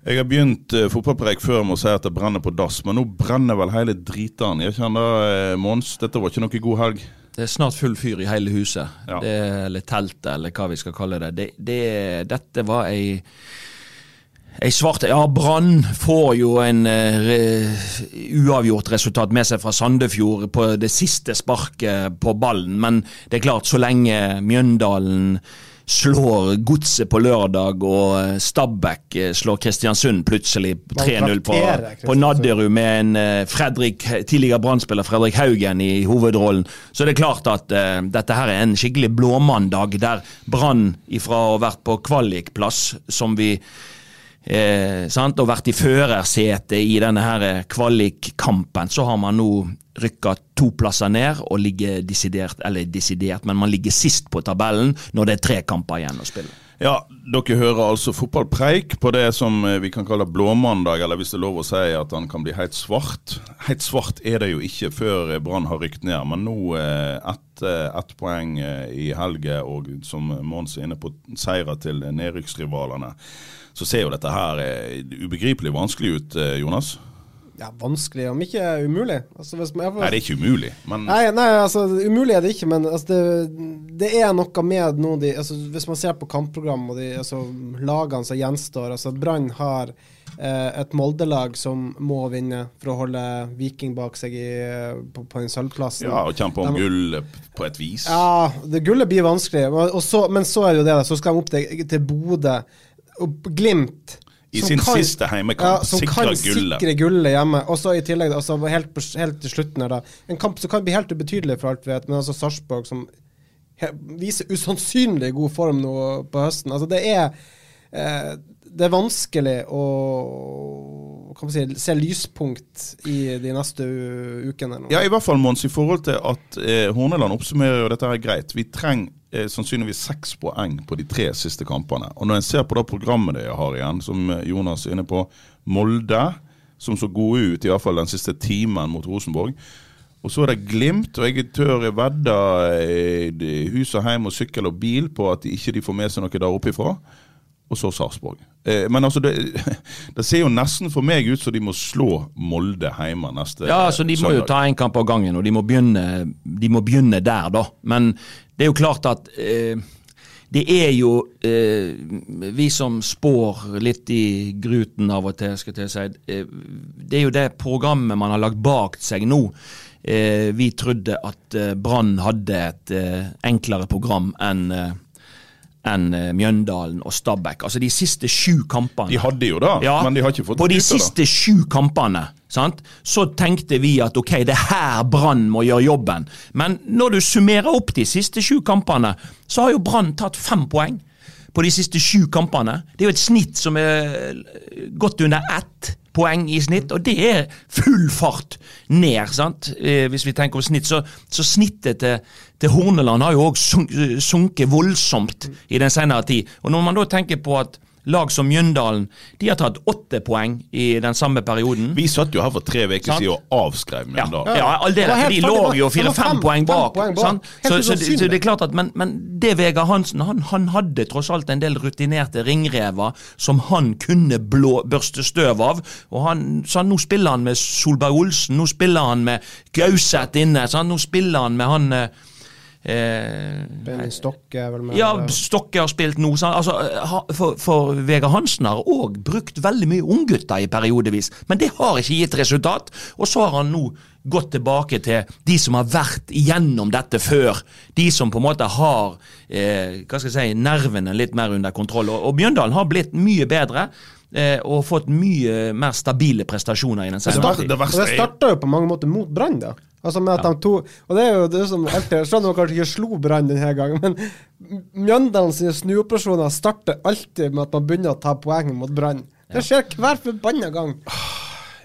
Jeg har begynt uh, fotballpreik før med å si at det brenner på dass, men nå brenner vel hele dritene. Jeg kjenner, uh, Mons, dette var ikke noe god helg. Det er snart full fyr i hele huset. Ja. Det, eller teltet, eller hva vi skal kalle det. det, det dette var ei Ei svart Ja, Brann får jo en re, uavgjort resultat med seg fra Sandefjord på det siste sparket på ballen, men det er klart, så lenge Mjøndalen slår Godset på lørdag, og eh, Stabæk eh, slår Kristiansund plutselig 3-0 på, på Nadderud med en eh, Fredrik, tidligere Brann-spiller Fredrik Haugen i hovedrollen, så det er klart at uh, dette her er en skikkelig blåmandag, der Brann ifra å ha vært på kvalikplass, som vi eh, sant, og vært i førersetet i denne her kvalikkampen, så har man nå rykka to plasser ned og ligger desidert, eller desidert, men man ligger sist på tabellen når det er tre kamper igjen å spille. Ja, dere hører altså fotballpreik på det som eh, vi kan kalle blåmandag, eller hvis det er lov å si at han kan bli helt svart. Helt svart er det jo ikke før eh, Brann har rykt ned, men nå eh, ett et poeng i helga og som Mons er inne på, seirer til nedrykksrivalene. Så ser jo dette her ubegripelig vanskelig ut, Jonas. Ja, vanskelig, om ikke umulig. Altså, man, Nei, det er ikke umulig, men Nei, nei, altså umulig er det ikke, men altså, det, det er noe med noe de altså, Hvis man ser på kampprogram og de altså, lagene som gjenstår altså Brann har eh, et Molde-lag som må vinne for å holde Viking bak seg i, på, på den sølvplassen. ja, og kjempe om gull på et vis. Ja, det gullet blir vanskelig. Og og så, men så er det jo det. Så skal de opp til, til Bodø. Og Glimt. I sin kan- siste heimekamp ja, som kan gullet. sikre gullet hjemme. Og så i tillegg, altså helt, helt til slutten her, da. En kamp som kan bli helt ubetydelig for alt vi vet, men altså Sarpsborg som viser usannsynlig god form nå på høsten. Altså det er eh, Det er vanskelig å kan man si, se lyspunkt i de neste ukene. Ja, i hvert fall, Mons, i forhold til at eh, Horneland oppsummerer jo dette her greit. Vi trenger eh, sannsynligvis seks poeng på de tre siste kampene. Og når en ser på det programmet de har igjen, som eh, Jonas er inne på, Molde, som så gode ut, i hvert fall den siste timen mot Rosenborg. Og så er det Glimt, og jeg tør vedde eh, hus og heim og sykkel og bil på at de ikke får med seg noe der oppe ifra. Og så Sarpsborg. Eh, men altså, det, det ser jo nesten for meg ut som de må slå Molde hjemme neste Ja, altså De må jo ta én kamp av gangen, og de må, begynne, de må begynne der, da. Men det er jo klart at eh, det er jo eh, vi som spår litt i gruten av og til, skal jeg si. Eh, det er jo det programmet man har lagt bak seg nå. Eh, vi trodde at eh, Brann hadde et eh, enklere program enn eh, enn Mjøndalen og Stabæk. Altså de siste sju kampene. De hadde jo det, Ja, men de har ikke fått det ut av det. siste sju kampene sant? så tenkte vi at ok, det er her Brann må gjøre jobben. Men når du summerer opp de siste sju kampene, så har jo Brann tatt fem poeng på de siste sju kampene. Det er jo et snitt som er godt under ett poeng i snitt, og det er full fart ned, sant? Eh, hvis vi tenker på snitt. Så, så snittet til, til Horneland har jo òg sunket voldsomt i den senere tid. Og når man da tenker på at lag som Mjøndalen de har tatt åtte poeng i den samme perioden Vi satt jo her for tre uker siden og avskrev ja, Mjøndalen. ja, aldeles, Det for helt de lå jo fire-fem fem- poeng fem bak. poeng bak. sant? Helt Så, så, så det er klart at, men, men det Vegard Hansen han, han hadde tross alt en del rutinerte ringrever som han kunne blå, børste støv av. og han, så Nå spiller han med Solberg Olsen, nå spiller han med Gauseth inne, sant? nå spiller han med han eh, eh, Benny Stokke er vel med. ja, Stokke har spilt nå. Altså, for, for Vegard Hansen har òg brukt veldig mye unggutter i periodevis, men det har ikke gitt resultat. Og så har han nå gått tilbake til de som har vært igjennom dette før. De som på en måte har eh, hva skal jeg si, nervene litt mer under kontroll. Og, og Bjøndalen har blitt mye bedre. Eh, og fått mye mer stabile prestasjoner i den Det, det det starta jo på mange måter mot Brann, da. Altså med at de to Og det er jo det som alltid Jeg skjønner kanskje ikke slo Brann denne gangen, men Mjøndalen sine snuoperasjoner starter alltid med at man begynner å ta poeng mot Brann. Det skjer hver forbanna gang.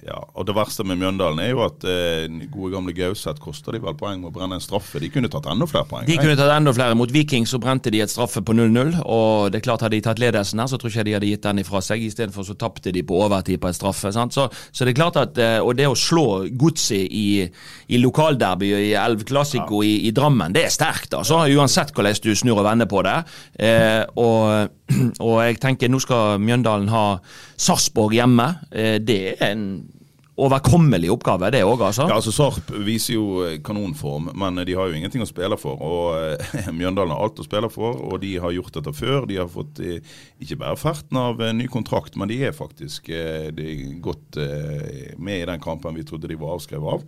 Ja, og Det verste med Mjøndalen er jo at eh, gode gamle Gauseth koster de vel poeng med å brenne en straffe. De kunne tatt enda flere poeng. De kunne tatt enda flere. Mot Viking så brente de et straffe på 0-0. Og det er klart Hadde de tatt ledelsen her, så tror jeg ikke de hadde gitt den ifra seg. Istedenfor så tapte de på overtid på et straffe. Sant? Så, så det er klart at eh, Og det å slå Godset i, i lokalderby i Elv Classico i, i Drammen, det er sterkt. altså. Uansett hvordan du snur og vender på det. Eh, og, og jeg tenker nå skal Mjøndalen ha Sarpsborg hjemme. Eh, det er en overkommelig oppgave, det òg, altså. Ja, altså Sarp viser jo eh, kanonform, men de har jo ingenting å spille for. og eh, Mjøndalen har alt å spille for, og de har gjort dette før. De har fått eh, ikke bare ferten av ny kontrakt, men de er faktisk eh, de er godt eh, med i den kampen vi trodde de var avskrevet av.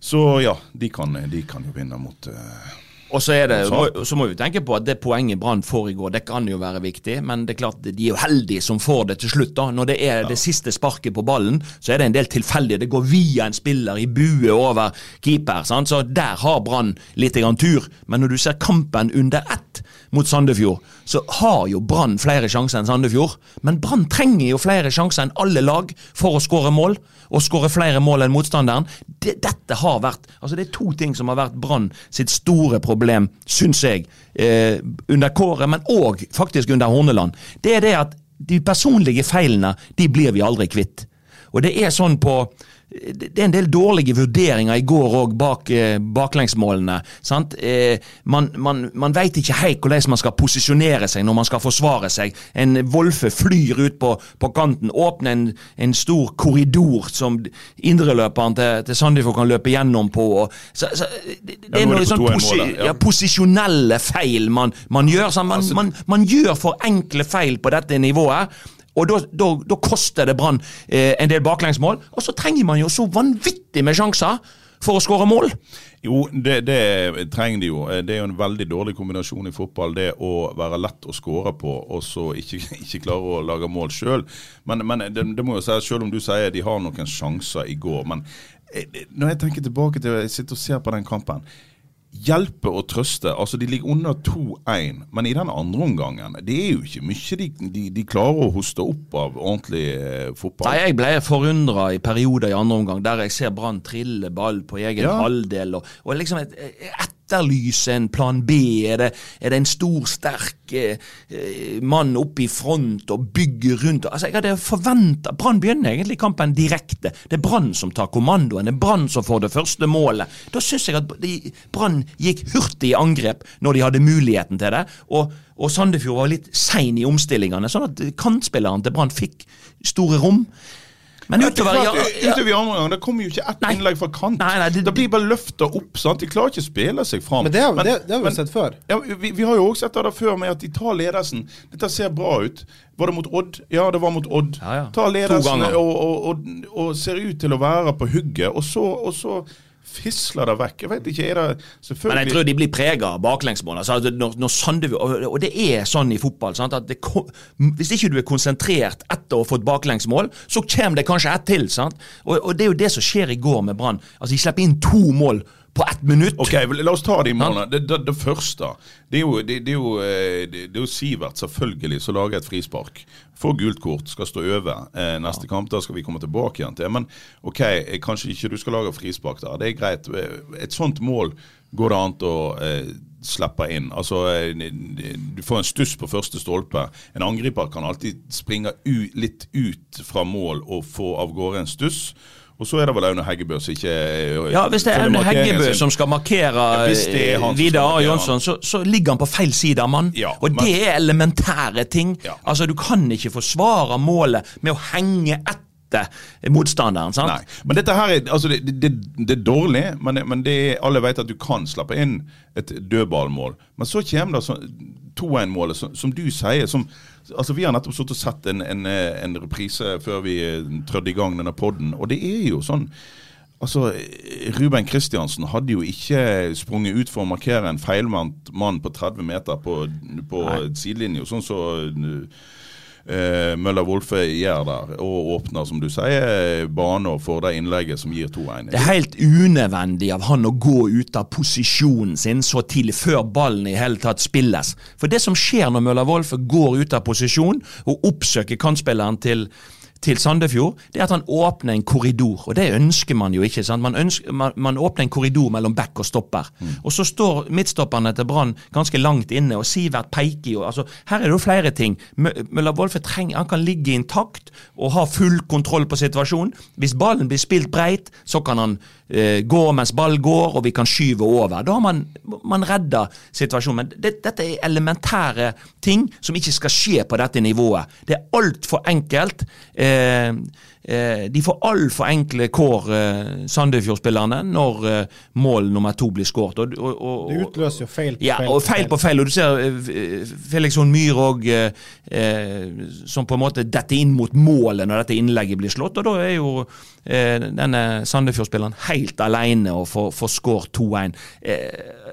Så ja, de kan, de kan jo vinne mot eh, Og så, er det, må, så må vi tenke på at det poenget Brann får i går, det kan jo være viktig, men det er klart de er jo heldige som får det til slutt. da. Når det er det siste sparket på ballen, så er det en del tilfeldige. Det går via en spiller i bue over keeper, sant? så der har Brann litt grann tur. Men når du ser kampen under ett mot Sandefjord, så har jo Brann flere sjanser enn Sandefjord. Men Brann trenger jo flere sjanser enn alle lag for å skåre mål, og skåre flere mål enn motstanderen. Det, dette har vært altså Det er to ting som har vært Brann sitt store problem, syns jeg, eh, under Kåre, men òg faktisk under Horneland. Det er det at de personlige feilene, de blir vi aldri kvitt. Og det er sånn på det er en del dårlige vurderinger i går òg bak eh, baklengsmålene. sant? Eh, man man, man veit ikke helt hvordan man skal posisjonere seg når man skal forsvare seg. En Wolfe flyr ut på, på kanten, åpner en, en stor korridor som indreløperen til, til Sandefjord kan løpe gjennom på. Og, så, så, det, det er nå noe det på sånn posi ja. posisjonelle feil man, man gjør. Man, Altså- man, man gjør for enkle feil på dette nivået. Og da, koster det Brann eh, en del baklengsmål. Og så trenger man jo så vanvittig med sjanser for å skåre mål. Jo, det, det trenger de jo. Eh, Det er jo en veldig dårlig kombinasjon i fotball. Det å være lett å skåre på, og så ikke, ikke klare å lage mål sjøl. Men, men det, det må jo si, selv om du sier de har noen sjanser i går. Men eh, når jeg tenker tilbake til jeg sitter og ser på den kampen Hjelpe og trøste. altså De ligger under 2-1, men i den andre omgangen Det er jo ikke mye de, de, de klarer å hoste opp av ordentlig eh, fotball. Nei, Jeg ble forundra i perioder i andre omgang der jeg ser Brann trille ball på egen Ja. halvdel. Og, og liksom et, etterlyse en plan B. Er det, er det en stor, sterk eh, eh, mann oppe i front og bygger rundt? Altså, Jeg hadde forventa Brann begynner egentlig kampen direkte. Det er Brann som tar kommandoen. Det er Brann som får det første målet. Da syns jeg at Brann gikk hurtig i angrep når de hadde muligheten til det. Og, og Sandefjord var litt sein i omstillingene, sånn at kantspilleren til Brann fikk store rom. Men er utover ja, utover i andre omgang, Det kommer jo ikke ett innlegg fra kant. Nei, nei, det- det blir bare løfta opp. sant? De klarer ikke å spille seg fram. Men det, har- det, det har vi jo sett før. Ja, vi, vi har jo også sett det før med at de tar ledelsen. Dette ser bra ut. Var det mot Odd? Ja, det var mot Odd. Ja, ja. Tar ledelsen og, og, og, og ser ut til å være på hugget, og så, og så fisler det vekk. Jeg vet ikke, er det Men jeg tror de blir prega av baklengsmål. Altså, når, når Sandefjord, og, og det er sånn i fotball sant, at det, Hvis ikke du er konsentrert etter å ha fått baklengsmål, så kommer det kanskje ett til. Sant? Og, og Det er jo det som skjer i går med Brann. Altså, De slipper inn to mål på ett minutt. Ok, La oss ta de målene. Det, det, det første Det er jo, det, det er jo, eh, det, det er jo Sivert selvfølgelig som lager et frispark. Får gult kort, skal stå over eh, neste kamp. Da skal vi komme tilbake igjen til. Men ok, eh, kanskje ikke du skal lage frispark der. Det er greit. Eh, Et sånt mål går det an å eh, slippe inn. Altså, Du får en stuss på første stolpe. En angriper kan alltid springe litt ut fra mål og få av gårde en stuss. Og så er det vel Aune Heggebø som ikke Ja, Hvis det er Aune Heggebø som skal markere Ja, Vidar A. Jonsson, så, så ligger han på feil side av mann. Ja, og men- det er elementære ting. Ja. Altså, Du kan ikke forsvare målet med å henge etter motstanderen. sant? Nei, men dette her er, altså det, det, det er dårlig, men, men det er, alle vet at du kan slappe inn et dødballmål. Men så kommer det så, 2-1-målet, som, som du sier. som altså Vi har nettopp sittet og sett en, en, eh, en reprise før vi eh, trødde i gang denne podden, og det er jo sånn Altså, Ruben Kristiansen hadde jo ikke sprunget ut for å markere en feilvendt mann på 30 meter på, på sidelinja, sånn så eh, Møller Wolfe gjør der, og åpner, som du sier, baner for det innlegget som gir 2-1. Det er helt unødvendig av han å gå ut av posisjonen sin så tidlig, før ballen i hele tatt spilles. For det som skjer når Møller Wolfe går ut av posisjon og oppsøker kantspilleren til til Sandefjord, det er at han åpner en korridor. Og det ønsker man jo ikke. sant? Man, ønsker, man, man åpner en korridor mellom back og stopper. Mm. Og så står midtstopperne til Brann ganske langt inne, og Sivert peker jo altså, Her er det jo flere ting. Møller Wolfe trenger, han kan ligge intakt og ha full kontroll på situasjonen. Hvis ballen blir spilt breit, så kan han eh, gå mens ball går, og vi kan skyve over. Da har man, man redda situasjonen. Men det, dette er elementære ting som ikke skal skje på dette nivået. Det er altfor enkelt. Eh, de får altfor enkle kår, eh, Sandefjord-spillerne, når eh, mål nummer to blir skåret. Og, og, og, det utløser jo feil på ja, feil. og feil på feil. Og du ser eh, Felix Hohn Myhr òg, eh, som på en måte detter inn mot målet når dette innlegget blir slått. Og da er jo eh, denne Sandefjord-spilleren helt alene og får, får skåret 2-1. Eh,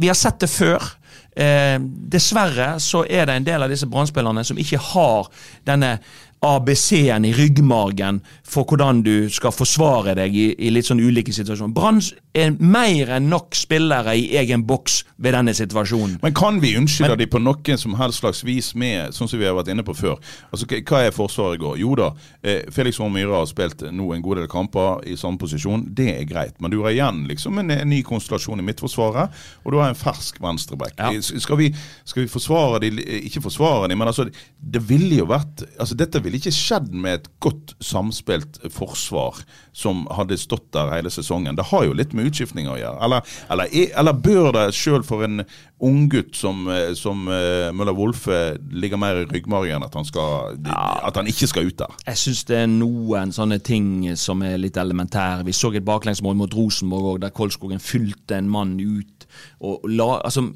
vi har sett det før. Eh, dessverre så er det en del av disse brann som ikke har denne ABC-en i ryggmargen for hvordan du skal forsvare deg i, i litt sånn ulike situasjoner. Brann er mer enn nok spillere i egen boks ved denne situasjonen. Men kan vi unnskylde de på noen som helst slags vis med, sånn som vi har vært inne på før? Altså, Hva er Forsvaret i går? Jo da, eh, Felix Horn Myhre har spilt nå en god del kamper i samme posisjon. Det er greit. Men du har igjen liksom en, en ny konstellasjon i Midtforsvaret, og du har en fersk venstreback. Ja. Skal, vi, skal vi forsvare de, ikke forsvare de, men altså, det ville jo vært altså Dette ville ikke skjedd med et godt samspilt forsvar som hadde stått der hele sesongen. Det har jo litt med utskiftninger å gjøre. Eller, eller, eller bør det sjøl for en unggutt som, som uh, Møller Wolfe ligger mer i ryggmargen at han, skal, at han ikke skal ut der? Jeg syns det er noen sånne ting som er litt elementære. Vi så et baklengsmål mot Rosenborg òg, der Kolskogen fylte en mann ut. og la, altså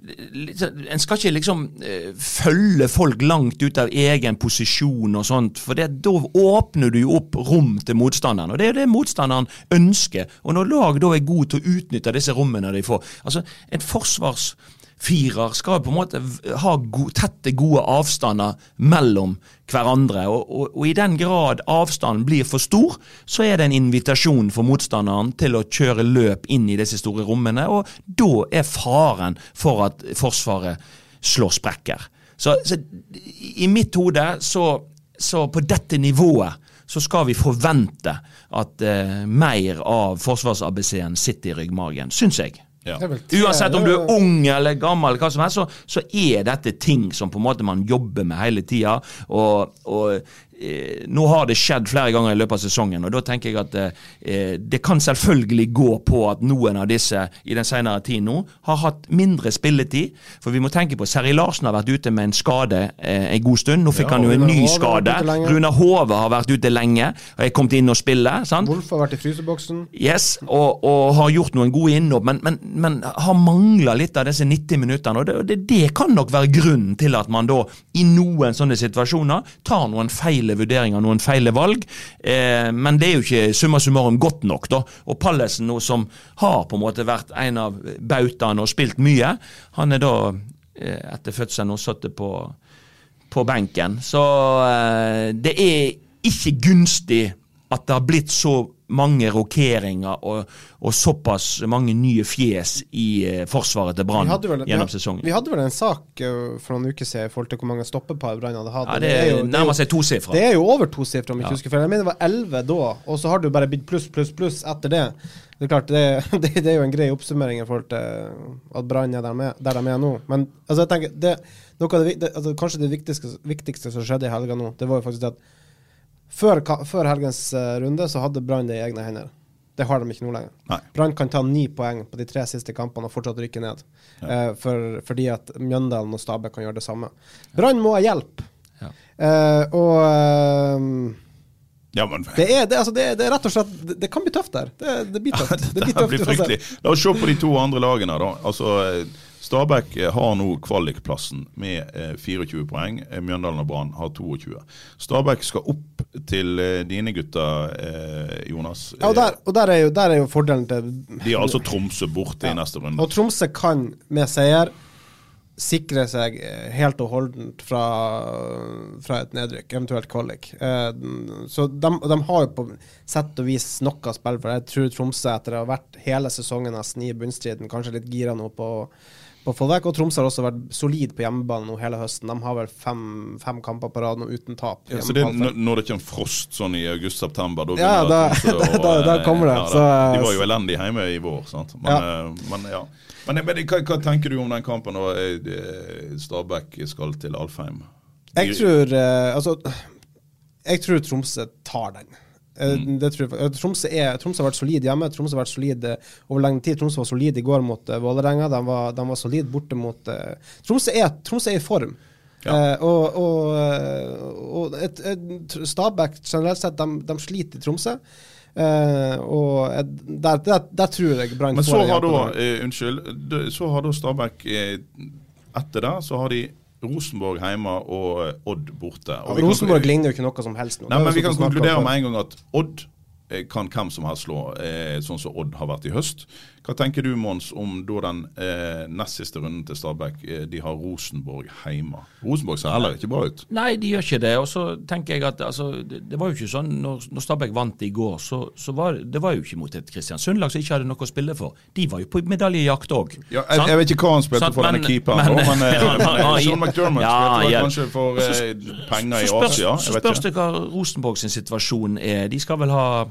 en skal ikke liksom uh, følge folk langt ut av egen posisjon og sånt, for det, da åpner du jo opp rom til motstanderen. Og det er jo det motstanderen ønsker. Og når lag da er gode til å utnytte disse rommene de får Altså, en forsvars firer skal på en måte ha go tette, gode avstander mellom hverandre. Og, og, og, i den grad avstanden blir for stor, så er det en invitasjon for motstanderen til å kjøre løp inn i disse store rommene, og da er faren for at Forsvaret slår sprekker. Så, så i mitt hode, så, så på dette nivået så skal vi forvente at eh, mer av forsvars-ABC-en sitter i ryggmargen, syns jeg. Ja. Uansett om du er ung eller gammel, hva som helst, så, så, er dette ting som på en måte man jobber med hele tida. Og, og nå har det skjedd flere ganger i løpet av sesongen, og da tenker jeg at eh, det kan selvfølgelig gå på at noen av disse i den senere tid nå har hatt mindre spilletid. For vi må tenke på Seri Larsen har vært ute med en skade eh, en god stund. Nå fikk Ja, han jo en ny Hove skade. Runar Hove har vært ute lenge og er kommet inn og spiller. sant? Wolf har vært i fryseboksen. Yes, og, og har gjort noen gode innhopp, men, men, men har mangla litt av disse 90 minuttene. og det, det, det kan nok være grunnen til at man da i noen sånne situasjoner tar noen feile vurderinger, noen feile valg. Eh, men det er jo ikke summa summarum godt nok. da, Og Pallesen, nå som har på en måte vært en av bautaene og spilt mye, han er da eh, etter fødselen nå satt på, på benken. Så eh, det er ikke gunstig at det har blitt så mange rokeringer og, og såpass mange nye fjes i eh, forsvaret til Brann gjennom sesongen. Vi hadde vel en sak eh, for noen uker siden i forhold til hvor mange stoppepar Brann hadde hatt. Ja, det det er nærmer seg tosifra. Det er jo over tosifra, om jeg ikke Ja. husker feil. Jeg mener det var elleve da, og så har det jo bare blitt pluss, pluss, pluss etter det. Det er klart, det, det, er jo en grei oppsummering i forhold til at Brann er der, med, der de er nå. Men altså, jeg tenker, det, noe av det, det, altså, kanskje det viktigste, viktigste som skjedde i helga nå, det var jo faktisk det at før, før helgens eh, runde så hadde Brann det i egne hender. Det har de ikke nå lenger. Brann kan ta ni poeng på de tre siste kampene og fortsatt rykke ned. Eh, for, fordi at Mjøndalen og Stabæk kan gjøre det samme. Brann må ha hjelp. Ja. Eh, og eh, Ja, men det, er, det, altså det, det er rett og slett Det, kan bli tøft der. Det, det blir tøft. Det blir tøft blir fryktelig. La oss se på de to andre lagene. da. Altså, eh, Stabæk eh, har nå kvalikplassen med eh, 24 poeng. Eh, Mjøndalen og Brann har 22. Stabæk skal opp til dine gutter, Jonas. Ja, og der, og der, er jo, der er jo fordelen til De har altså Tromsø borte i neste runde. Og Tromsø kan med seier sikre seg eh, helt og holdent fra, fra et nedrykk, eventuelt kvalik. Eh, så de, de har jo på sett og vis noe av spill for. Jeg tror Tromsø, etter å ha vært hele sesongen nesten i bunnstriden, kanskje litt gira nå på å få vekk. Og Tromsø har også vært solid på hjemmebane nå hele høsten. De har vel fem, fem kamper på rad nå uten tap. Ja, så det, er når det kommer frost sånn i august-september, da Ja, da- å, da- da eh, kommer det. ja, Så, de eh, var jo elendige hjemme i vår, sant. Men Ja. eh, men, ja. men, men hva, hva tenker du om den kampen når Stabæk skal til Alfheim? Jeg tror Altså, jeg tror Tromsø tar den. Eh, Mm. Det tror jeg. Eh, Tromsø, er, Tromsø har vært solid hjemme. Tromsø har vært solid eh, over lengre tid. Tromsø var solid i går mot uh, Vålerenga. De var, de var solid borte mot Tromsø, er, Tromsø er i form. Ja. Uh, og og, og et, et, Stabæk generelt sett, de, de sliter i Tromsø. Og der, der, der tror jeg Brann Men får så har da, unnskyld, så har da Stabæk etter det, så har de Rosenborg hjemme og eh, Odd borte. Og kan- Rosenborg ligner jo ikke noe som helst nå. Nei, men Vi kan sånn konkludere om med en gang at Odd kan hvem som helst slå, eh, sånn som Odd har vært i høst. Hva tenker du, Mons, om da den eh, nest siste runden til Stabæk? Eh, de har Rosenborg hjemme. Rosenborg ser heller ikke bra ut. Nei, de gjør ikke det. Og så tenker jeg at altså, det, var jo ikke sånn når, når Stabæk vant i går, så, så var det var jo ikke mot et Kristiansund-lag som ikke hadde noe å spille for. De var jo på medaljejakt òg. Ja, jeg, jeg vet ikke hva han spilte for denne keeperen, nå, men, eh, men Sean McDermott spilte vel kanskje for eh, penger i så spørs, Asia. Så spørs det hva Rosenborg sin situasjon er. De skal vel ha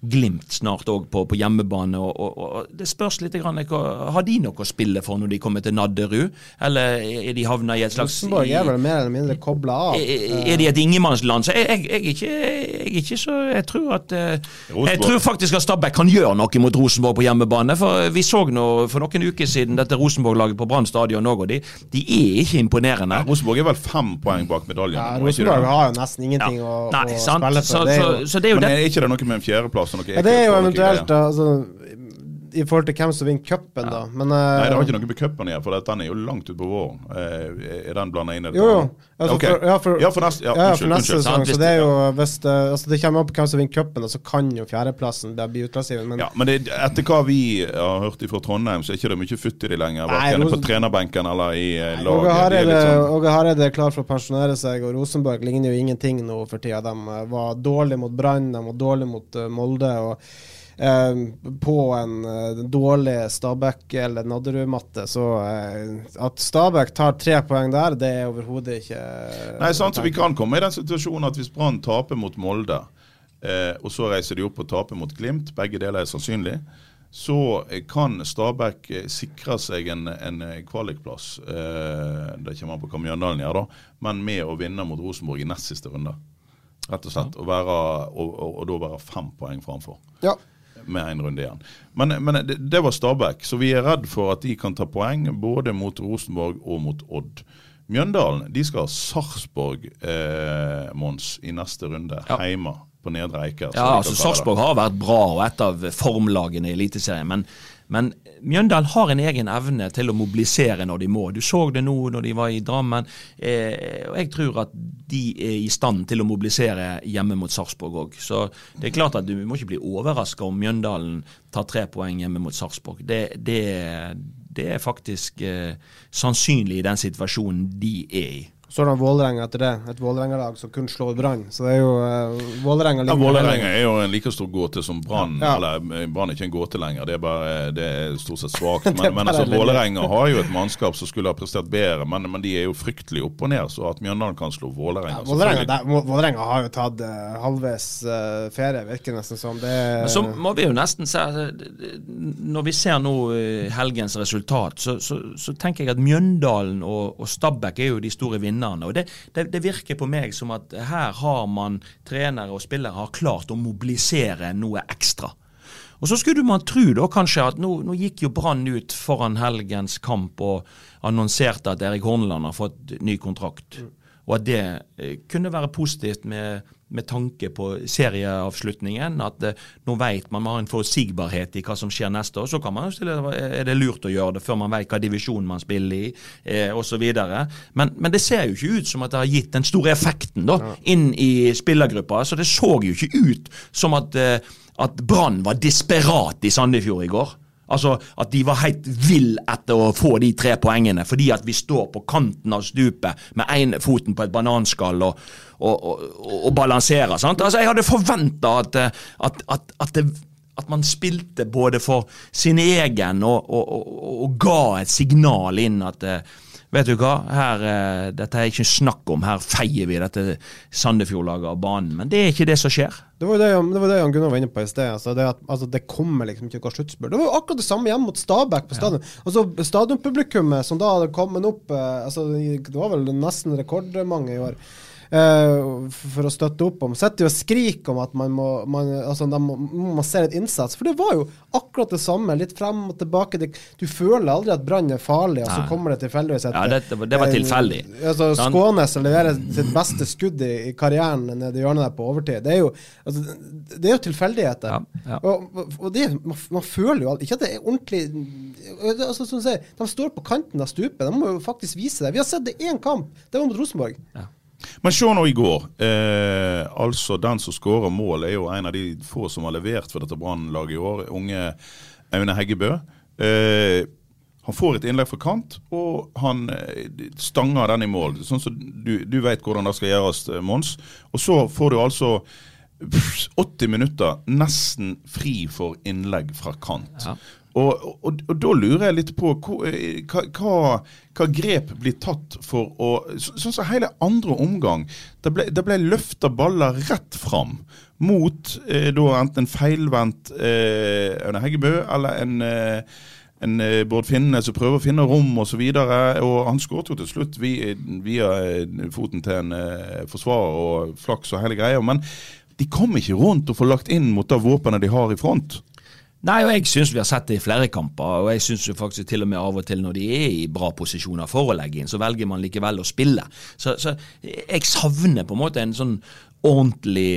Glimt snart òg på, på hjemmebane. Og, og, og Det spørs litt. Grann, har de noe å spille for når de kommer til Nadderud? Eller er de havna i et slags Rosenborg er vel mer eller mindre kobla av. er er de et ingenmannsland? Så jeg, jeg, jeg, ikke, jeg ikke så Jeg tror at eh, Jeg tror faktisk at Stabæk kan gjøre noe mot Rosenborg på hjemmebane. For Vi så nå for noen uker siden dette Rosenborg-laget på Brann stadion òg, og de, de er ikke imponerende. Ja, Rosenborg er vel fem poeng bak medaljen. Ja? Rosenborg har jo nesten ingenting Ja. å, Nei, å spille for. Så, det så, så det er jo Men det. er ikke det noe med en fjerdeplass? Og noe ja, det er jo eventuelt altså, i forhold til hvem som vinner cupen, da. Men uh, Nei, det har ikke noe med cupen å gjøre, for den er jo langt utpå våren. Eh, er den blanda inn i dette? Jo, jo. Altså, for, ja, for, ja, for neste, ja, ja, unnskyld, for neste sesong. Så det er jo hvis det, altså, det kommer på hvem som vinner cupen, så kan jo fjerdeplassen bli- bli. Men Ja, men det, etter hva vi har hørt fra Trondheim, så er ikke det mye futt i de lenger. Verken på trenerbenken eller i Åge laget. Hareide sånn- Åge er klar for å pensjonere seg, og Rosenborg ligner jo ingenting nå for tida. De var dårlig mot Brann, de var dårlig mot uh, Molde. og på en eh, dårlig Stabæk- eller Nadderud-matte, så eh, at Stabæk tar tre poeng der, det er overhodet ikke Nei, sant, så Vi kan komme i den situasjonen at hvis Brann taper mot Molde, eh, og så reiser de opp og taper mot Glimt, begge deler er sannsynlig, så eh, kan Stabæk eh, sikre seg en, en eh, kvalikplass. Eh, det kommer an på hva Mjøndalen gjør, da, men med å vinne mot Rosenborg i nest siste runde. Rett og slett. Og, være, og, og, og da være fem poeng framfor Ja. Med én runde igjen. Men, men det, det var Stabæk, så vi er redd for at de kan ta poeng både mot Rosenborg og mot Odd. Mjøndalen de skal ha Sarpsborg, eh, Mons, i neste runde. Ja. Hjemme på Nedre Eiker. Ja, altså. Sarpsborg har vært bra og et av formlagene i Eliteserien. Men, men Mjøndalen har en egen evne til å mobilisere når de må. Du så det nå når de var i Drammen. Eh, og jeg tror at de er i stand til å mobilisere hjemme mot Sarpsborg òg. Så det er klart at du må ikke bli overraska om Mjøndalen tar tre poeng hjemme mot Sarpsborg. Det, det, det er faktisk eh, sannsynlig i den situasjonen de er i. Så har de Vålerenga etter det. Et Vålerenga-lag som kun slår Brann. Så det er jo uh, Vålerenga Ja, Vålerenga er jo en like stor gåte som Brann. Ja. Eller eh, Brann er ikke en gåte lenger, det er, bare, det er stort sett svakt. Men, men altså, Vålerenga har jo et mannskap som skulle ha prestert bedre, men, men de er jo fryktelig opp og ned. Så at Mjøndalen kan slå Vålerenga Ja, Vålerenga, har jo tatt uh, halvveis uh, ferie, virker nesten som. Det Men så må vi jo nesten se altså, Når vi ser nå eh, helgens resultat, så, så, så tenker jeg at Mjøndalen og, og Stabæk er jo de store vinnerne. Og det, det, det virker på meg som at her har man trenere og spillere har klart å mobilisere noe ekstra. Og så skulle man tro da kanskje at nå, nå gikk jo Brann ut foran helgens kamp og annonserte at Erik Horneland har fått ny kontrakt. Og at det eh, kunne være positivt med, med tanke på serieavslutningen. At eh, nå vet man man har en forutsigbarhet i hva som skjer neste år. Så kan man jo stille er det lurt å gjøre det før man vet hva divisjon man spiller i, eh, osv. Men, men det ser jo ikke ut som at det har gitt den store effekten da, inn i spillergruppa. Så det så jo ikke ut som at, eh, at Brann var desperat i Sandefjord i går. Altså at de var helt vill etter å få de tre poengene, fordi at vi står på kanten av stupet med én foten på et bananskall og, og, og, og balanserer. sant? Altså Jeg hadde forventa at, eh, at, at, at, det, at man spilte både for sin egen og, og ga et signal inn at eh, Vet du hva, her, eh, dette er ikke snakk om, her feier vi dette Sandefjord-laget av banen. Men det er ikke det som skjer. Det var jo det, det, var det Jan Gunnar var inne på i sted. Altså det, at, altså det kommer liksom ikke noe sluttspill. Det var jo akkurat det samme hjemme mot Stabæk på stadion. Ja. Altså Stadionpublikummet som da hadde kommet opp eh, altså Det var vel nesten rekordmange i år. Uh, for å støtte opp om. Sitter jo og skriker om at man må man, altså, må, man ser et innsats. For det var jo akkurat det samme. Litt frem og tilbake. Det, du føler aldri at Brann er farlig, og så kommer det tilfeldigvis et Ja, det, det var tilfeldig. Uh, altså, Skånes leverer sitt beste skudd i, i karrieren nede i hjørnet der på overtid. Det er jo, altså, det er jo tilfeldigheter. Ja, ja. Og, og det, man, man, føler jo ikke at det er ordentlig altså, som sier, De står på kanten av stupet. De må jo faktisk vise det. Vi har sett det én kamp. Det var mot Rosenborg. Ja. Men se nå i går. Eh, altså Den som skårer mål, er jo en av de få som har levert for dette Brann-laget i år. Unge Aune Heggebø. Eh, han får et innlegg fra kant, og han eh, stanger den i mål. Sånn som du, du vet hvordan det skal gjøres, eh, Mons. Og så får du altså 80 minutter nesten fri for innlegg fra kant. Ja. Og, og, og, da lurer jeg litt på eh, hva, hva, hva grep blir tatt for å Sånn som hele andre omgang. Det ble, det ble løfta baller rett fram mot eh, da enten en feilvendt eh, Heggebø eller en eh, en eh, Bård Finne som prøver å finne rom osv. Han skåret jo til slutt via, via eh, foten til en eh, forsvarer og flaks og hele greia. Men de kom ikke rundt og får lagt inn mot det våpenet de har i front. Nei, og jeg syns vi har sett det i flere kamper. Og jeg syns faktisk til og med av og til når de er i bra posisjoner for å legge inn, så velger man likevel å spille. Så, så jeg savner på en måte en sånn ordentlig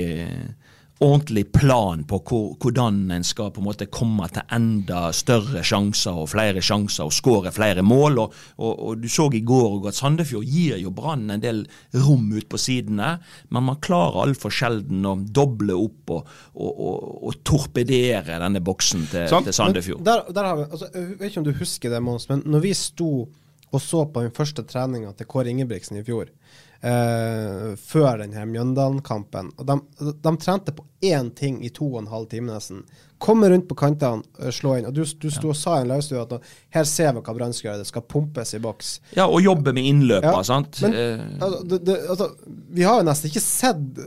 ordentlig plan på hvordan en skal på en måte komme til enda større sjanser og flere sjanser og skåre flere mål. Og, og, og Du så i går at Sandefjord gir jo Brann en del rom ut på sidene, men man klarer altfor sjelden å doble opp og, og, torpedere denne boksen til, til Sandefjord. Der, der har vi, altså, jeg vet ikke om du husker det, Mons, men når vi sto og så på den første treninga til Kåre Ingebrigtsen i fjor, Uh, før denne Mjøndalen-kampen. Og de, de, trente på én ting i to og en halv time nesten. Komme rundt på kantene, uh, slå inn. Og du, du sto og sa i en livestue at her ser vi hva Brann skal gjøre, det skal pumpes i boks. Ja, og jobbe med innløpa, ja, sant. Men, uh, altså, det, det, altså, vi har jo nesten ikke sett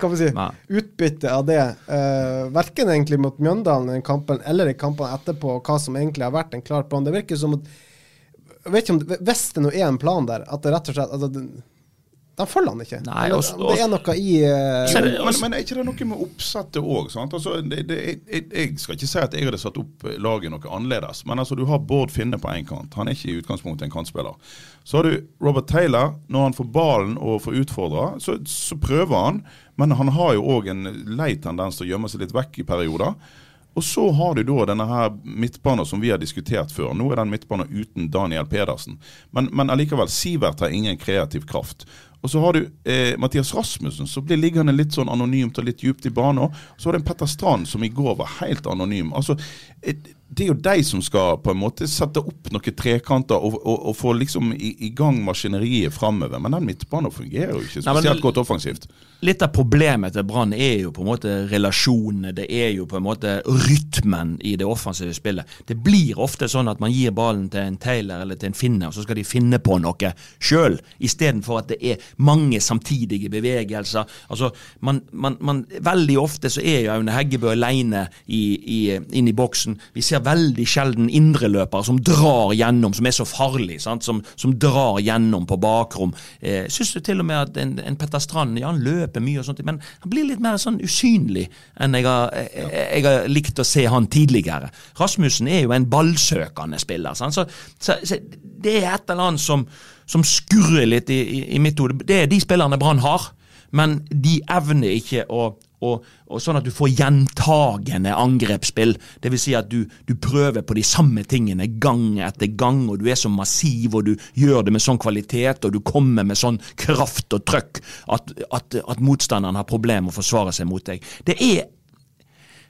hva si, utbytte av det. Uh, verken egentlig mot Mjøndalen i kampen eller i kampene etterpå, hva som egentlig har vært en klar plan. Det virker som at jeg vet ikke om, Hvis det nå er en plan der, at det rett og slett altså, da følger han ikke. Nei, også, også, det er noe i uh, men, men, men, er ikke det noe med oppsettet òg? Altså, jeg, jeg, skal ikke si at jeg hadde satt opp laget noe annerledes, men altså, du har Bård Finne på én kant. Han er ikke i utgangspunktet en kantspiller. Så har du Robert Taylor. Når han får ballen og får utfordra, så, så, prøver han, men han har jo òg en lei tendens til å gjemme seg litt vekk i perioder. Og så har du da denne her midtbanen som vi har diskutert før. Nå er den midtbanen uten Daniel Pedersen. Men, men allikevel, Sivert har ingen kreativ kraft. Og så har du eh, Mathias Rasmussen, som blir liggende litt sånn anonymt og litt djupt i banen. Og Så har du en Petter Strand, som i går var helt anonym. Altså, det er jo de som skal på en måte sette opp noen trekanter og, og, og få liksom i, i, gang maskineriet framover. Men den midtbanen fungerer jo ikke spesielt Nei, godt offensivt. Litt av problemet til Brann er jo på en måte relasjonene, det er jo på en måte rytmen i det offensive spillet. Det blir ofte sånn at man gir ballen til en Taylor eller til en Finner, og så skal de finne på noe sjøl, istedenfor at det er mange samtidige bevegelser. Altså, man, man, man, Veldig ofte så er jo Aune Heggebø aleine inn i boksen. Vi ser veldig sjelden indreløpere som drar gjennom, som er så farlig, som, som, drar gjennom på bakrom. Eh, Syns du til og med at en, en Petter Strand ja, han løper mye, og sånt, men han blir litt mer sånn usynlig enn jeg har, jeg, jeg har likt å se han tidligere. Rasmussen er jo en ballsøkende spiller. Så, så, så, det er et eller annet som, som skurrer litt i, i, i mitt hode. Det er de spillerne Brann har men de evner ikke å, og, og, sånn at du får gjentagende angrepsspill. Dvs. Si at du, du, prøver på de samme tingene gang etter gang, og du er så massiv, og du gjør det med sånn kvalitet, og du kommer med sånn kraft og trøkk at, at, at motstanderen har problemer med å forsvare seg mot deg. Det er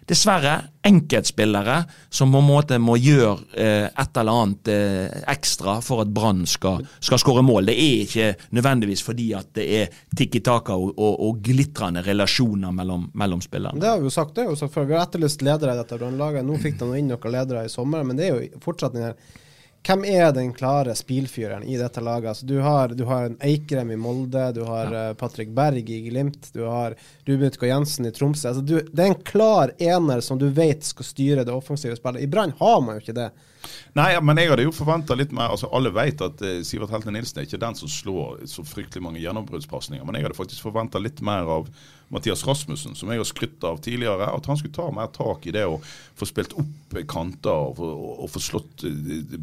dessverre enkeltspillere som på en måte må gjøre eh, et eller annet eh, ekstra for at Brann skal, skal skåre mål. Det er ikke nødvendigvis fordi at det er tikki taka og, og, og glitrende relasjoner mellom, mellom spillerne. Det har vi jo sagt, det har vi jo sagt før. Vi har etterlyst ledere i dette brannlaget. Nå fikk de inn noen ledere i sommer, men det er jo fortsatt den her hvem er den klare spilfyreren i dette laget? Altså, du, har, du har en Eikrem i Molde, du har ja. uh, Patrick Berg i Glimt, du har Ruben Utgaard Jensen i Tromsø. Altså, du, det er en klar ener som du vet skal styre det offensive spillet. I Brann har man jo ikke det. Nei, men jeg hadde jo forventa litt mer altså Alle vet at eh, Sivert Helten Nilsen er ikke den som slår så fryktelig mange gjennombruddspasninger, men jeg hadde faktisk forventa litt mer av Mathias Rasmussen, som jeg har skrytt av tidligere, at han skulle ta mer tak i det å få spilt opp kanter og, og, og få slått uh,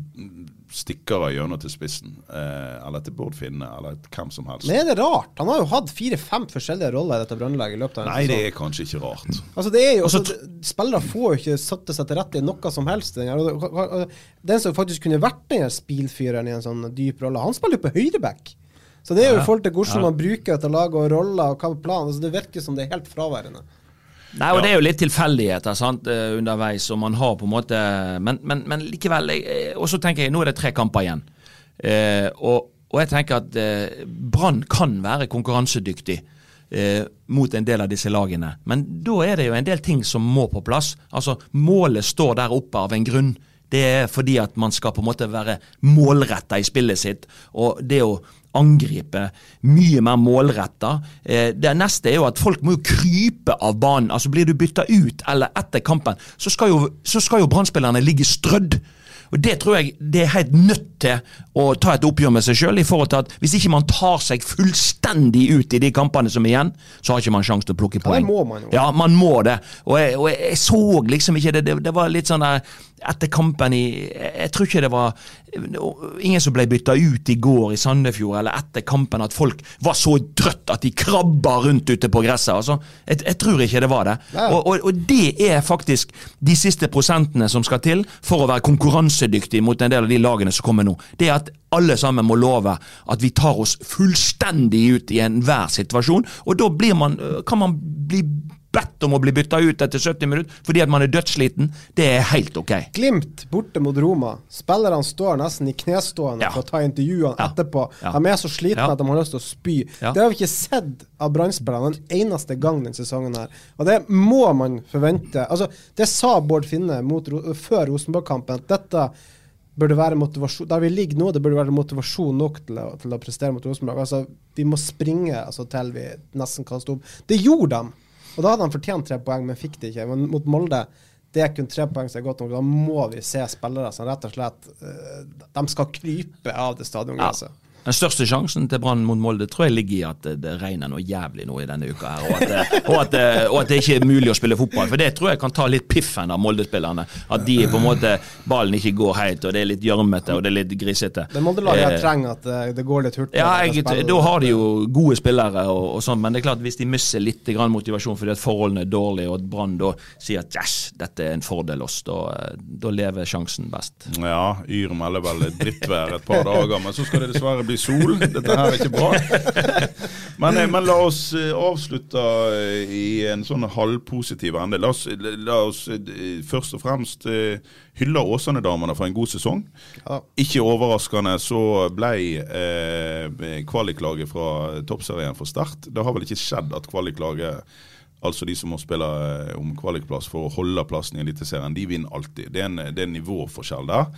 stikkere gjennom til spissen. Eh, eller til Bård Finne, eller hvem som helst. Men er det rart? Han har jo hatt fire-fem forskjellige roller i dette brannlaget i løpet av en Nei, det er kanskje ikke rart. Altså, det er jo, altså, spillere får jo ikke satt seg til rette i noe som helst. Den som faktisk kunne vært den spilfyreren i en sånn dyp rolle, han spiller jo på høyreback. Så det er jo i forhold til hvordan man bruker dette laget og roller og hva planen Altså det virker som det er helt fraværende. Nei, og Det er jo litt tilfeldigheter sant, eh, underveis, og man har på en måte Men, men, men likevel. Og så tenker jeg, nå er det tre kamper igjen. Eh, og, og, jeg tenker at eh, Brann kan være konkurransedyktig eh, mot en del av disse lagene. Men da er det jo en del ting som må på plass. Altså, Målet står der oppe av en grunn. Det er fordi at man skal på en måte være målretta i spillet sitt. Og det å angripe mye mer målretta. Eh, det neste er jo at folk må jo krype av banen. Altså Blir du bytta ut eller etter kampen, så skal jo, så jo brannspillerne ligge strødd. Og Det tror jeg det er helt nødt til å ta et oppgjør med seg sjøl. Hvis ikke man tar seg fullstendig ut i de kampene som er igjen, så har ikke man sjanse til å plukke poeng. Ja, man jo. Ja, man må det. Og jeg, og jeg så liksom ikke det. Det, det var litt sånn der etter kampen i Jeg tror ikke det var ingen som ble bytta ut i går i Sandefjord, eller etter kampen, at folk var så trøtt at de krabba rundt ute på gresset. Altså, jeg, jeg tror ikke det var det. Og, og, og, det er faktisk de siste prosentene som skal til for å være konkurransedyktig mot en del av de lagene som kommer nå. Det er at alle sammen må love at vi tar oss fullstendig ut i enhver situasjon, og da man, kan man bli bedt om å bli bytta ut etter 70 minutter fordi at man er dødssliten, det er helt ok. Glimt borte mot Roma. Spillerne står nesten i knestående ja. for å ta intervjuene ja. etterpå. Ja. De er så slitne at de har lyst til å spy. Det har vi ikke sett av Brann-spillerne en eneste gang denne sesongen her. Og det må man forvente. Altså, det sa Bård Finne mot, før Rosenborg-kampen. Dette burde være motivasjon Der vi ligger nå, det burde være motivasjon nok til å, til å prestere mot Rosenborg. Altså, vi må springe altså, til vi nesten kaster opp. Det gjorde de. Og da hadde han fortjent tre poeng, men fikk det ikke. Men mot Molde det er kun tre poeng som er godt nok. Da må vi se spillere som rett og slett uh, De skal krype av det stadionet. Ja. Den største sjansen til Brann mot Molde tror jeg ligger i at det regner noe jævlig nå i denne uka. her, og at, og, at, og at, det ikke er mulig å spille fotball. For det tror jeg kan ta litt piffen av Molde-spillerne. At de på en måte ballen ikke går helt, og det er litt gjørmete og det er litt grisete. Men Molde-laget eh, trenger at eh, det går litt hurtig. Ja, jeg, da har de jo gode spillere, og, og sånn, men det er klart hvis de mister litt motivasjon fordi at forholdene er dårlige, og at Brann da sier at yes, dette er en fordel oss, da, eh, da lever sjansen best. Ja, Yr melder vel drittvær et par dager, men så skal det dessverre bli sol. Dette her er ikke bra. Men, eh, men la oss eh, avslutte eh, i en sånn halvpositiv ende. La oss, la oss først og fremst hylle Åsane-damene for en god sesong. Ja. Ikke overraskende så ble eh, kvaliklaget fra Toppserien for Start. Det har vel ikke skjedd at kvaliklaget Altså de som må spille om kvalikplass for å holde plassen i Eliteserien, de vinner alltid. Det er en, det er en nivåforskjell der.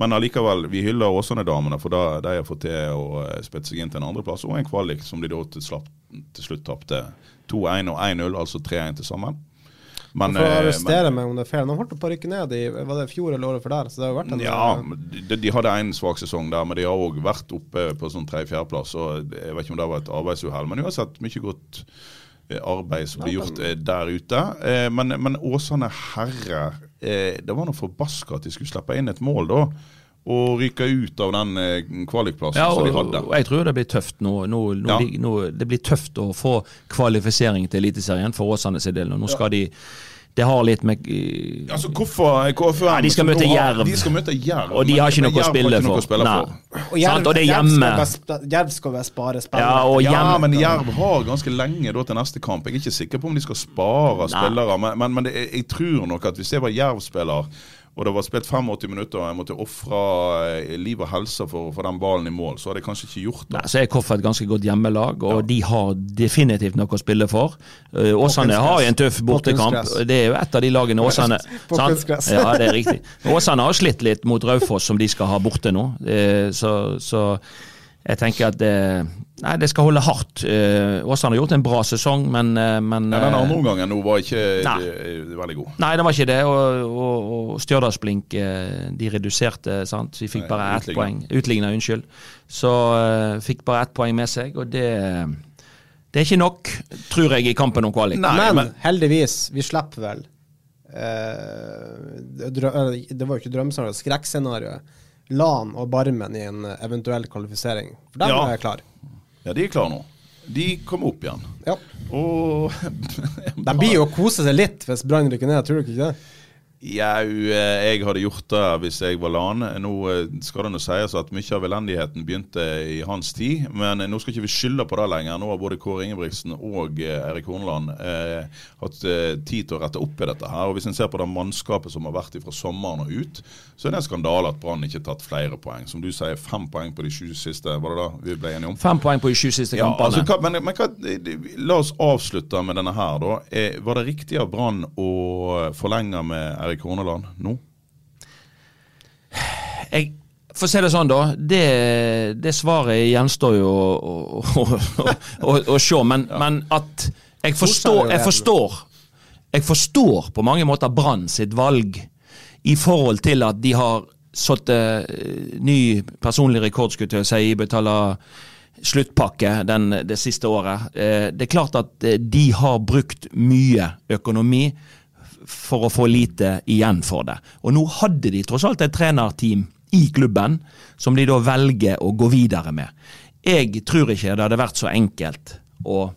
Men allikevel, vi hyller Åsane-damene, for da, de har fått til å eh, spette seg inn til en andreplass. Og en kvalik som de da til, slapp, til slutt tapte 2-1 og 1-0, altså 3-1 til sammen. Men, for å arrestere arrestere meg om det er feil. De holdt på å rykke ned i var det fjor eller året for der. så det har vært en Ja, de, de hadde en svak sesong der, men de har òg vært oppe på sånn tredje-fjerdeplass. Jeg vet ikke om det var et arbeidsuhell, men uansett mye godt eh, arbeid som blir gjort der ute. Men, men Åsane herre eh, Det var noe forbaska at de skulle slippe inn et mål da. Og ryke ut av den eh, kvalikplassen ja, som de hadde. Og jeg tror det blir tøft nå. nå, nå, ja. nå det blir tøft å få kvalifisering til Eliteserien for Åsane sin del. Nå skal de det har litt med uh, Altså, hvorfor KFUM Ja, de skal møte Jerv. De skal møte Jerv. Og de har ikke noe å Jerv spille noe for. å spille Nei. for. Sant, og det er Jerv hjemme. Jerv skal være spare spillere. Ja, og Ja, men Jerv har ganske lenge da til neste kamp. Jeg er ikke sikker på om de skal spare spillere, men, men, men det, jeg tror nok at hvis jeg var Jerv-spiller og det var spilt 85 minutter og jeg måtte ofre liv og helse for å få den ballen i mål, så hadde jeg kanskje ikke gjort det. Nei, så er Koff et ganske godt hjemmelag, og de har definitivt noe å spille for. Eh, Åsane har jo en tøff bortekamp. Det er jo et av de lagene Åsane. Ja, det er riktig. Åsane har slitt litt mot Raufoss, som de skal ha borte nå. Eh, Så, så jeg tenker at det, nei, det skal holde hardt. Eh, Åsane har gjort en bra sesong, men, eh, men Ja, den eh, andre omgangen nå var ikke Nei. eh, veldig god. Nei, det var ikke det. Og, og, og Stjørdalsblink de reduserte, sant. Vi fikk Nei, bare ett poeng. Utligna, unnskyld. Så uh, fikk bare ett poeng med seg, og det det er ikke nok, tror jeg, i kampen om kvalik. Nei, men, men- heldigvis, vi slipper vel eh, drø Det var jo ikke drømmescenarioet, skrekkscenarioet. Lan og Barmen i en eventuell kvalifisering. For dem Ja. er jeg klar. Ja, de er klare nå. De kommer opp igjen. Ja. Og De blir jo å kose seg litt hvis Brann rykker ned, tror du ikke det? Jau, eh, jeg hadde gjort det hvis jeg var LAN. Nå eh, skal det nå sies at mye av elendigheten begynte i hans tid, men eh, nå skal ikke vi skylde på det lenger. Nå har både Kåre Ingebrigtsen og eh, Erik Horneland eh, hatt eh, tid til å rette opp i dette. her. Og Hvis en ser på det mannskapet som har vært fra sommeren og ut, så er det en skandale at Brann ikke har tatt flere poeng. Som du sier, fem poeng på de sju siste, var det da vi ble enige om? Fem poeng på de sju siste Ja, kampene. altså, men, men hva, la oss avslutte med denne her, da. Eh, var det riktig av Brann å forlenge med Erik Horneland nå? jeg, For å si det sånn, da. Det, det svaret gjenstår jo å, å, å, å, å se. Men, men at jeg forstår, jeg forstår Jeg forstår på mange måter Brann sitt valg i forhold til at de har satt eh, ny personlig rekord, skulle jeg si, i betale sluttpakke den, det siste året. Eh, det er klart at eh, de har brukt mye økonomi for å få lite igjen for det. Og nå hadde de tross alt et trenerteam i klubben som de da velger å gå videre med. Jeg tror ikke det hadde vært så enkelt å,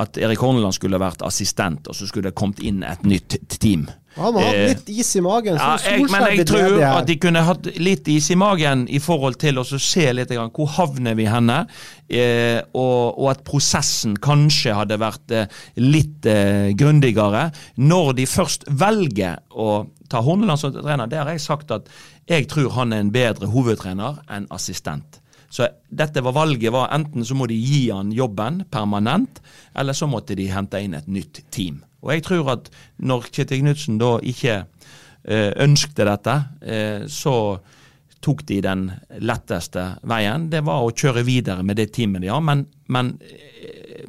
at Erik Horneland skulle vært assistent, og så skulle det kommet inn et nytt team. Han har hatt Eh, litt is i magen. ja, jeg, men jeg tror at de kunne hatt litt is i magen i forhold til å se litt grann, hvor havner vi henne, eh, og, og at prosessen kanskje hadde vært eh, litt eh, grundigere. Når de først velger å ta Horneland som trener, det har jeg sagt at jeg tror han er en bedre hovedtrener enn assistent. Så dette var valget var enten så må de gi han jobben permanent, eller så måtte de hente inn et nytt team. Og jeg tror at når Kjetil Knutsen da ikke eh, ønskte dette, eh, så tok de den letteste veien. Det var å kjøre videre med det teamet de har, men, men eh,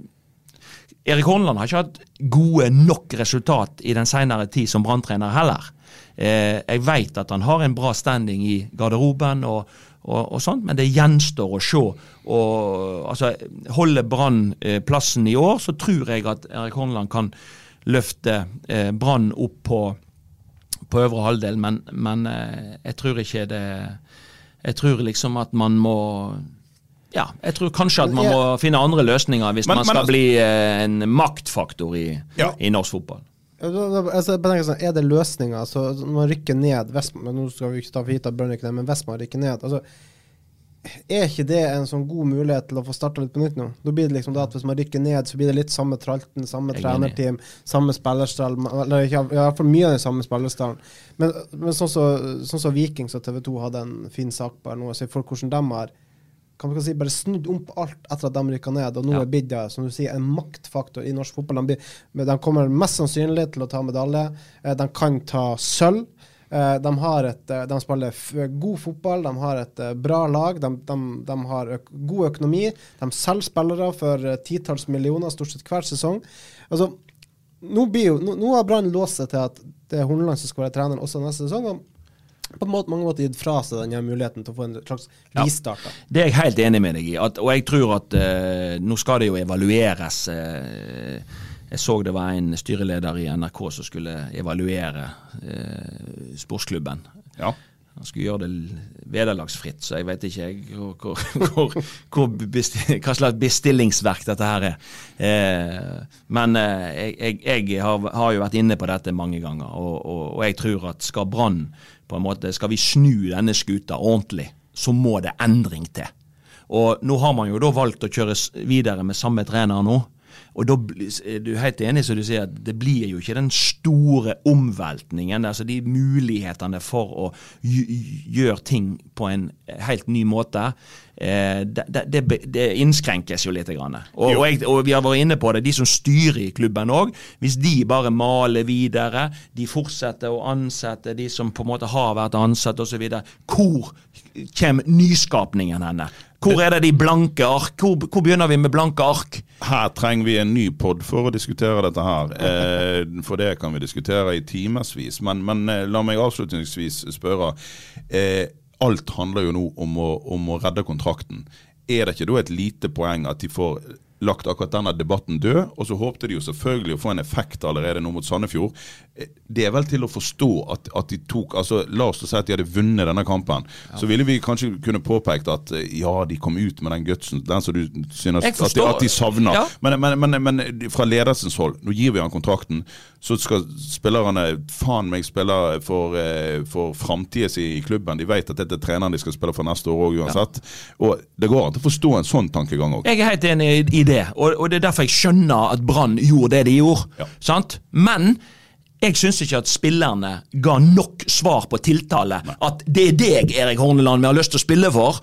Erik Horneland har ikke hatt gode nok resultat i den senere tid som branntrener heller. Jeg vet at han har en bra standing i garderoben, og, og, og sånt, men det gjenstår å se. Og, altså, holder Brann eh, plassen i år, så tror jeg at Erik Horneland kan løfte eh, Brann opp på, på øvre halvdel, men, men eh, jeg tror ikke det Jeg tror liksom at man må ja, jeg tror kanskje at man må finne andre løsninger hvis Men- man skal men, bli eh, en maktfaktor i, Ja. i norsk fotball. Ja, da- da- Altså, sånn, er det løsninger? Altså, når man rykker ned hvis, Nå skal vi ikke ta for gitt at Brønnøy men hvis man rykker ned altså, Er ikke det en sånn god mulighet til å få starta litt på nytt nå? Da blir det liksom det at Hvis man rykker ned, så blir det litt samme tralten, samme er trenerteam, samme spillerstall Eller ikke, i hvert fall mye av den samme spillerstallen. Men, men sånn som så, sånn så Viking og TV 2 hadde en fin sak på her nå, se for hvordan de har kan man si, bare snudd om på alt etter at de rykka ned, og nå Ja. er Bidja som du sier, en maktfaktor i norsk fotball. De, de kommer mest sannsynlig til å ta medalje. Eh, De kan ta sølv. Eh, De, har et, eh, de spiller god fotball, de har et bra lag, de, de, de har øk god økonomi. De selger spillere for titalls millioner stort sett hver sesong. Altså, nå, jo, nå, nå har Brann låst seg til at det er Horneland som skal være treneren også neste sesong. På måte, mange måter gitt fra seg denne muligheten til å få en slags Ja. Det er jeg helt enig med deg i. At, og jeg tror at eh, nå skal det jo evalueres. eh, jeg så det var en styreleder i NRK som skulle evaluere eh, sportsklubben. Ja. Han skulle gjøre det vederlagsfritt, så jeg vet ikke jeg, hvor, hvor, hvor, hvor besti- hva slags bestillingsverk dette her er. Eh, men eh, jeg, jeg har, har jo vært inne på dette mange ganger, og, og, og jeg tror at skal Brann på en måte, skal vi snu denne skuta ordentlig, så må det endring til. Og nå har man jo da valgt å kjøre videre med samme trener nå. Og da bli- er du helt enig som du sier at det blir jo ikke den store omveltningen, altså de mulighetene for å gjøre ting på en helt ny måte. Eh, det, det, det, det innskrenkes jo litt. Grann. Og, og, jeg, og vi har vært inne på det, de som styrer i klubben òg. Hvis de bare maler videre, de fortsetter å ansette de som på en måte har vært ansatt osv., hvor kommer nyskapningen henne? Hvor er det de blanke ark? Hvor, hvor begynner vi med blanke ark? Her trenger vi en ny pod for å diskutere dette her. Eh, for det kan vi diskutere i timevis. Men, men eh, la meg avslutningsvis spørre. Eh, alt handler jo nå om å, om å redde kontrakten. Er det ikke da et lite poeng at de får lagt akkurat denne debatten død, og så håpte de jo selvfølgelig å få en effekt allerede nå mot Sandefjord. Eh, Det er vel til å forstå at, at de tok altså La oss si at de hadde vunnet denne kampen. Så ville vi kanskje kunne påpekt at eh, ja, de kom ut med den gutsen, den som du synes at de, at de savner. Ja. Men, men, men, men fra ledelsens hold, nå gir vi han kontrakten, så skal spillerne faen meg spille for, eh, for framtida si i klubben. De vet at dette er treneren de skal spille for neste år òg, uansett. Og det går an å forstå en sånn tankegang òg. Jeg er helt enig i- i det, og, og det er derfor jeg skjønner at Brann gjorde det de gjorde. Ja. Sant? Men jeg syns ikke at spillerne ga nok svar på tiltale. At det er deg, Erik Horneland, vi har lyst til å spille for,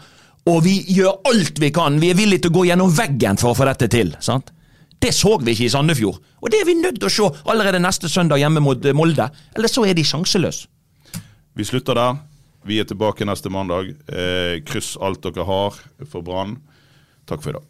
og vi gjør alt vi kan. Vi er villige til å gå gjennom veggen for å få dette til. Sant? Det så vi ikke i Sandefjord, og det er vi nødt til å se allerede neste søndag hjemme mot eh, Molde. Eller så er de sjanseløse. Vi slutter der. Vi er tilbake neste mandag. Eh, kryss alt dere har for Brann. Takk for i dag.